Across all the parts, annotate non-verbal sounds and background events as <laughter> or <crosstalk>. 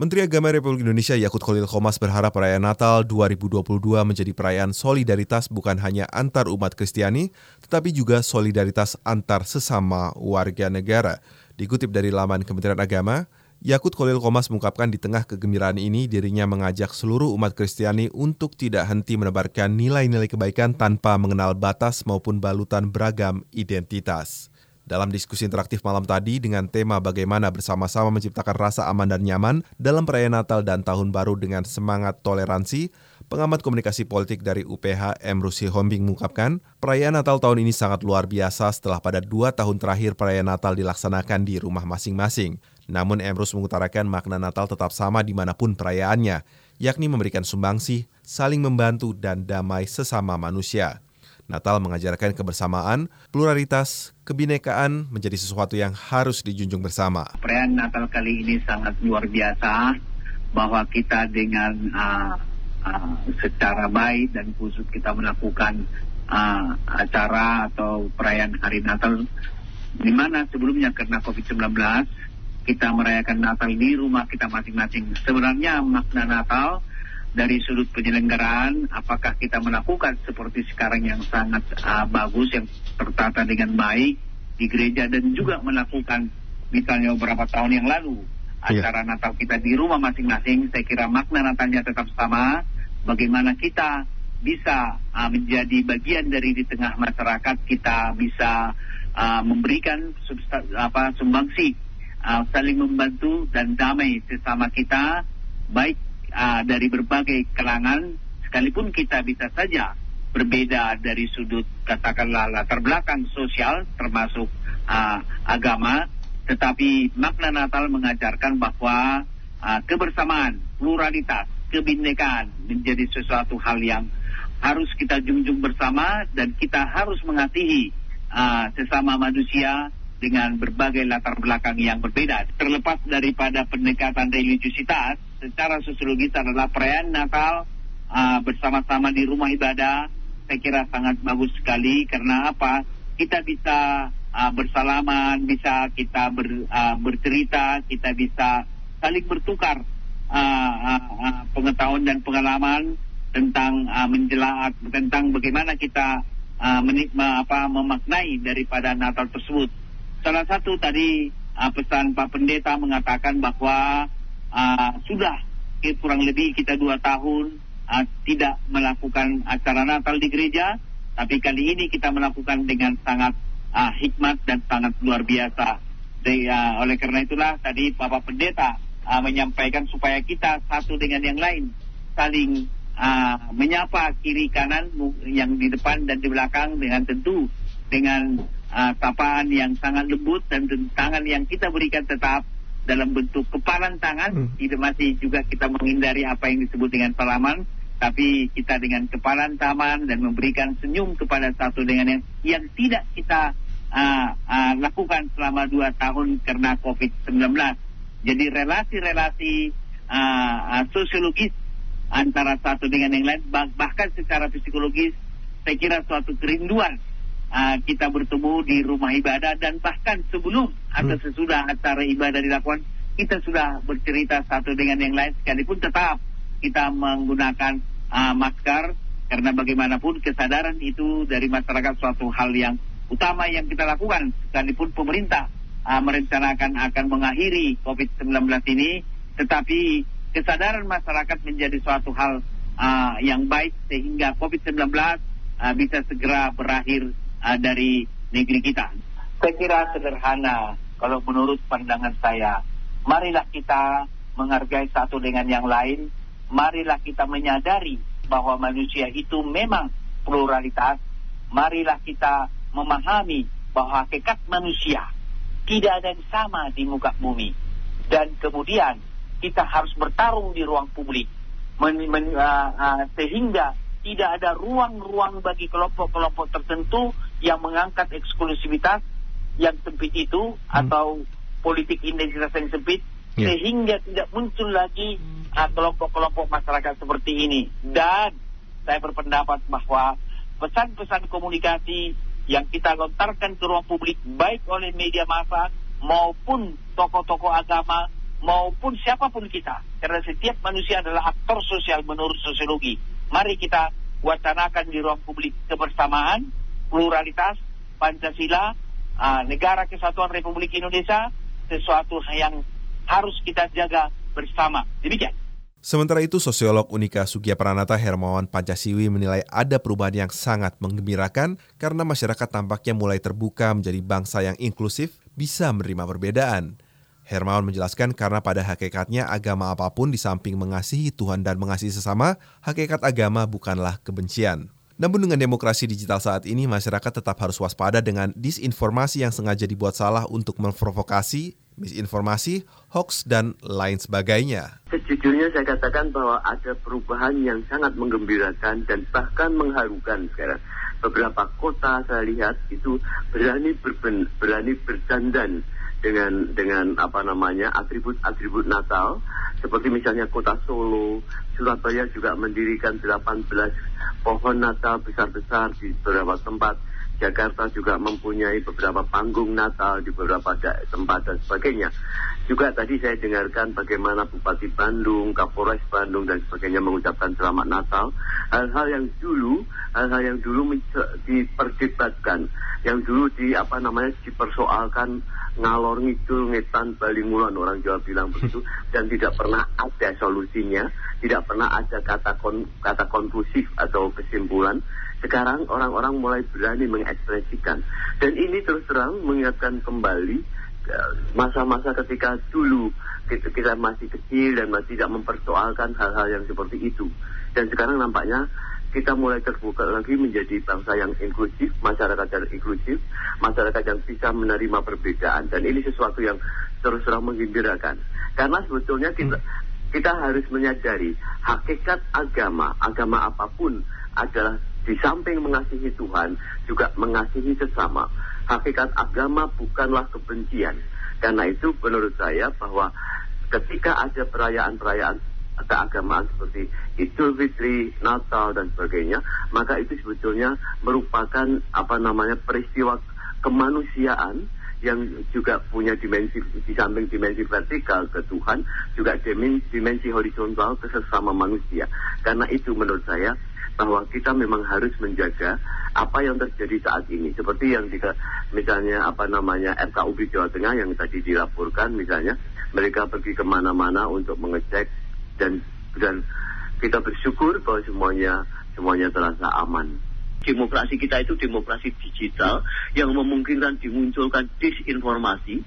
Menteri Agama Republik Indonesia Yakut Khalil Komas berharap perayaan Natal 2022 menjadi perayaan solidaritas bukan hanya antar umat Kristiani, tetapi juga solidaritas antar sesama warga negara. Dikutip dari laman Kementerian Agama, Yakut Khalil Komas mengungkapkan di tengah kegembiraan ini dirinya mengajak seluruh umat Kristiani untuk tidak henti menebarkan nilai-nilai kebaikan tanpa mengenal batas maupun balutan beragam identitas. Dalam diskusi interaktif malam tadi dengan tema bagaimana bersama-sama menciptakan rasa aman dan nyaman dalam perayaan Natal dan Tahun Baru dengan semangat toleransi, pengamat komunikasi politik dari UPH M. Rusi Hombing mengungkapkan, perayaan Natal tahun ini sangat luar biasa setelah pada dua tahun terakhir perayaan Natal dilaksanakan di rumah masing-masing. Namun Emrus mengutarakan makna Natal tetap sama di mana pun perayaannya, yakni memberikan sumbangsi, saling membantu, dan damai sesama manusia. Natal mengajarkan kebersamaan, pluralitas, kebinekaan menjadi sesuatu yang harus dijunjung bersama. Perayaan Natal kali ini sangat luar biasa bahwa kita dengan uh, uh, secara baik dan khusus kita melakukan uh, acara atau perayaan hari Natal di mana sebelumnya karena COVID-19 kita merayakan Natal di rumah kita masing-masing. Sebenarnya makna Natal dari sudut penyelenggaraan apakah kita melakukan seperti sekarang yang sangat uh, bagus yang tertata dengan baik di gereja dan juga melakukan misalnya beberapa tahun yang lalu iya. acara yeah. Natal kita di rumah masing-masing saya kira makna Natalnya tetap sama bagaimana kita bisa uh, menjadi bagian dari di tengah masyarakat kita bisa uh, memberikan apa sumbangsi uh, saling membantu dan damai sesama kita baik uh, dari berbagai kalangan, sekalipun kita bisa saja berbeda dari sudut katakanlah latar belakang sosial termasuk uh, agama, tetapi makna Natal mengajarkan bahwa uh, kebersamaan, pluralitas, kebinekaan menjadi sesuatu hal yang harus kita junjung bersama dan kita harus mengasihi uh, sesama manusia dengan berbagai latar belakang yang berbeda. Terlepas daripada pendekatan religiusitas, secara sosiologis adalah perayaan Natal uh, bersama-sama di rumah ibadah. Saya kira sangat bagus sekali karena apa? Kita bisa uh, bersalaman, bisa kita ber, uh, bercerita, kita bisa saling bertukar uh, uh, uh, pengetahuan dan pengalaman tentang uh, menjelaskan tentang bagaimana kita uh, menikma, apa, memaknai daripada Natal tersebut. Salah satu tadi uh, pesan Pak Pendeta mengatakan bahwa uh, sudah kurang lebih kita dua tahun uh, tidak melakukan acara Natal di gereja, tapi kali ini kita melakukan dengan sangat uh, hikmat dan sangat luar biasa. De, uh, oleh karena itulah tadi Bapak Pendeta uh, menyampaikan supaya kita satu dengan yang lain saling uh, menyapa kiri kanan yang di depan dan di belakang dengan tentu dengan uh, sapaan yang sangat lembut dan tangan yang kita berikan tetap dalam bentuk kepalan tangan. Hmm. tidak masih juga kita menghindari apa yang disebut dengan salaman tapi kita dengan kepalan tangan dan memberikan senyum kepada satu dengan yang yang tidak kita uh, uh, lakukan selama dua tahun karena COVID-19 jadi relasi-relasi uh, uh, sosiologis antara satu dengan yang lain bahkan secara psikologis saya kira suatu kerinduan uh, kita bertemu di rumah ibadah dan bahkan sebelum atau hmm. sesudah acara ibadah dilakukan kita sudah bercerita satu dengan yang lain sekalipun tetap kita menggunakan uh, masker karena bagaimanapun kesadaran itu dari masyarakat suatu hal yang utama yang kita lakukan sekalipun pemerintah uh, merencanakan akan mengakhiri COVID-19 ini tetapi kesadaran masyarakat menjadi suatu hal uh, yang baik sehingga COVID-19 uh, bisa segera berakhir uh, dari negeri kita. Saya kira sederhana kalau menurut pandangan saya. Marilah kita menghargai satu dengan yang lain. Marilah kita menyadari bahwa manusia itu memang pluralitas. Marilah kita memahami bahwa hakikat manusia tidak ada yang sama di muka bumi. Dan kemudian kita harus bertarung di ruang publik. Men, men, uh, uh, sehingga tidak ada ruang-ruang bagi kelompok-kelompok tertentu yang mengangkat eksklusivitas yang sempit itu hmm. atau politik identitas yang sempit yeah. sehingga tidak muncul lagi uh, kelompok-kelompok uh, masyarakat seperti ini dan saya berpendapat bahwa pesan-pesan komunikasi yang kita lontarkan ke ruang publik baik oleh media massa maupun tokoh-tokoh agama maupun siapa pun kita. Karena setiap manusia adalah aktor sosial menurut sosiologi. Mari kita wacanakan di ruang publik kebersamaan, pluralitas, Pancasila, uh, negara kesatuan Republik Indonesia, sesuatu yang harus kita jaga bersama. Demikian. Sementara itu, sosiolog Unika Sugia Pranata Hermawan Pancasiwi menilai ada perubahan yang sangat menggembirakan karena masyarakat tampaknya mulai terbuka menjadi bangsa yang inklusif, bisa menerima perbedaan. Hermawan menjelaskan karena pada hakikatnya agama apa pun di samping mengasihi Tuhan dan mengasihi sesama, hakikat agama bukanlah kebencian. Namun dengan demokrasi digital saat ini, masyarakat tetap harus waspada dengan disinformasi yang sengaja dibuat salah untuk memprovokasi, misinformasi, hoax, dan lain sebagainya. Sejujurnya saya katakan bahwa ada perubahan yang sangat menggembirakan dan bahkan mengharukan sekarang. Beberapa kota saya lihat itu berani berben, berani berdandan dengan dengan apa namanya atribut-atribut Natal seperti misalnya kota Solo, Surabaya juga mendirikan 18 pohon Natal besar-besar di beberapa tempat. Jakarta juga mempunyai beberapa panggung Natal di beberapa tempat dan sebagainya. Juga tadi saya dengarkan bagaimana Bupati Bandung, Kapolres Bandung dan sebagainya mengucapkan selamat Natal. Hal-hal yang dulu, hal-hal yang dulu diperdebatkan, yang dulu di apa namanya dipersoalkan ngalor ngidul ngetan bali ngulon orang Jawa bilang <laughs> begitu dan tidak pernah ada solusinya, tidak pernah ada kata kon, kata konklusif atau kesimpulan. Sekarang orang-orang mulai berani mengekspresikan dan ini terus terang mengingatkan kembali eh, masa-masa ketika dulu kita, kita masih kecil dan masih tidak mempersoalkan hal-hal yang seperti itu. Dan sekarang nampaknya kita mulai terbuka lagi menjadi bangsa yang inklusif, masyarakat yang inklusif, masyarakat yang bisa menerima perbedaan. Dan ini sesuatu yang terus terang menggembirakan. Karena sebetulnya kita, kita harus menyadari hakikat agama, agama apa pun adalah di samping mengasihi Tuhan, juga mengasihi sesama. Hakikat agama bukanlah kebencian. Karena itu menurut saya bahwa ketika ada perayaan-perayaan keagamaan seperti Idul Fitri, Natal dan sebagainya, maka itu sebetulnya merupakan apa namanya peristiwa kemanusiaan yang juga punya dimensi di samping dimensi vertikal ke Tuhan, juga dimensi, dimensi horizontal ke sesama manusia. Karena itu menurut saya bahwa kita memang harus menjaga apa yang terjadi saat ini seperti yang jika misalnya apa namanya FKUB Jawa Tengah yang tadi dilaporkan misalnya mereka pergi ke mana-mana untuk mengecek dan dan kita bersyukur bahwa semuanya semuanya terasa aman. Demokrasi kita itu demokrasi digital yang memungkinkan dimunculkan disinformasi.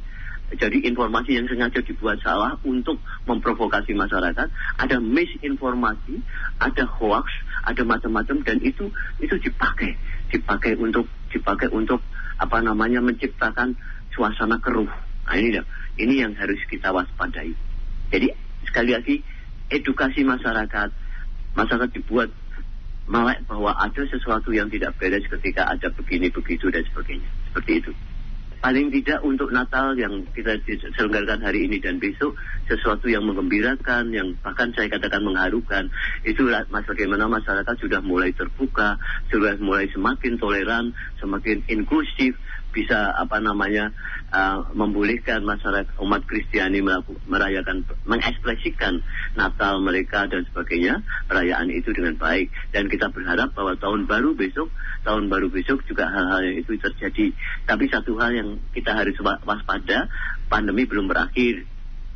Jadi informasi yang sengaja dibuat salah untuk memprovokasi masyarakat, ada misinformasi, ada hoax, ada macam-macam dan itu itu dipakai, dipakai untuk dipakai untuk apa namanya menciptakan suasana keruh. Nah ini ini yang harus kita waspadai. Jadi sekali lagi edukasi masyarakat, masyarakat dibuat melek bahwa ada sesuatu yang tidak beres ketika ada begini begitu dan sebagainya. Seperti itu. Paling tidak untuk Natal yang kita selenggarakan hari ini dan besok sesuatu yang menggembirakan, yang bahkan saya katakan mengharukan. Itu bagaimana masyarakat sudah mulai terbuka, sudah mulai semakin toleran, semakin inklusif, bisa apa namanya uh, membolehkan masyarakat umat Kristiani merayakan mengekspresikan Natal mereka dan sebagainya perayaan itu dengan baik. Dan kita berharap bahwa tahun baru besok tahun baru besok juga hal-hal itu terjadi. Tapi satu hal yang kita harus waspada pandemi belum berakhir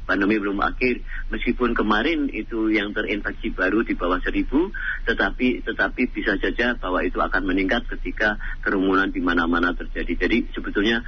pandemi belum akhir. Meskipun kemarin itu yang terinfeksi baru di bawah seribu tetapi tetapi bisa saja bahwa itu akan meningkat ketika kerumunan di mana-mana terjadi. Jadi sebetulnya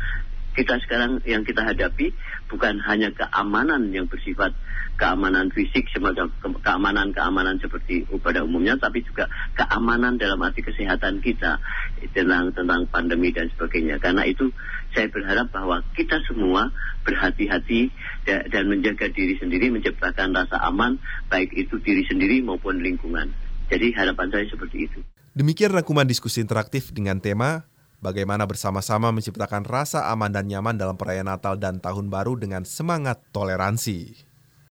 kita sekarang yang kita hadapi bukan hanya keamanan yang bersifat keamanan fisik semacam keamanan-keamanan seperti pada umumnya tapi juga keamanan dalam arti kesehatan kita tentang tentang pandemi dan sebagainya. Karena itu saya berharap bahwa kita semua berhati-hati dan menjaga diri sendiri menciptakan rasa aman baik itu diri sendiri maupun lingkungan. Jadi harapan saya seperti itu. Demikian rangkuman diskusi interaktif dengan tema Bagaimana bersama-sama menciptakan rasa aman dan nyaman dalam perayaan Natal dan Tahun Baru dengan semangat toleransi.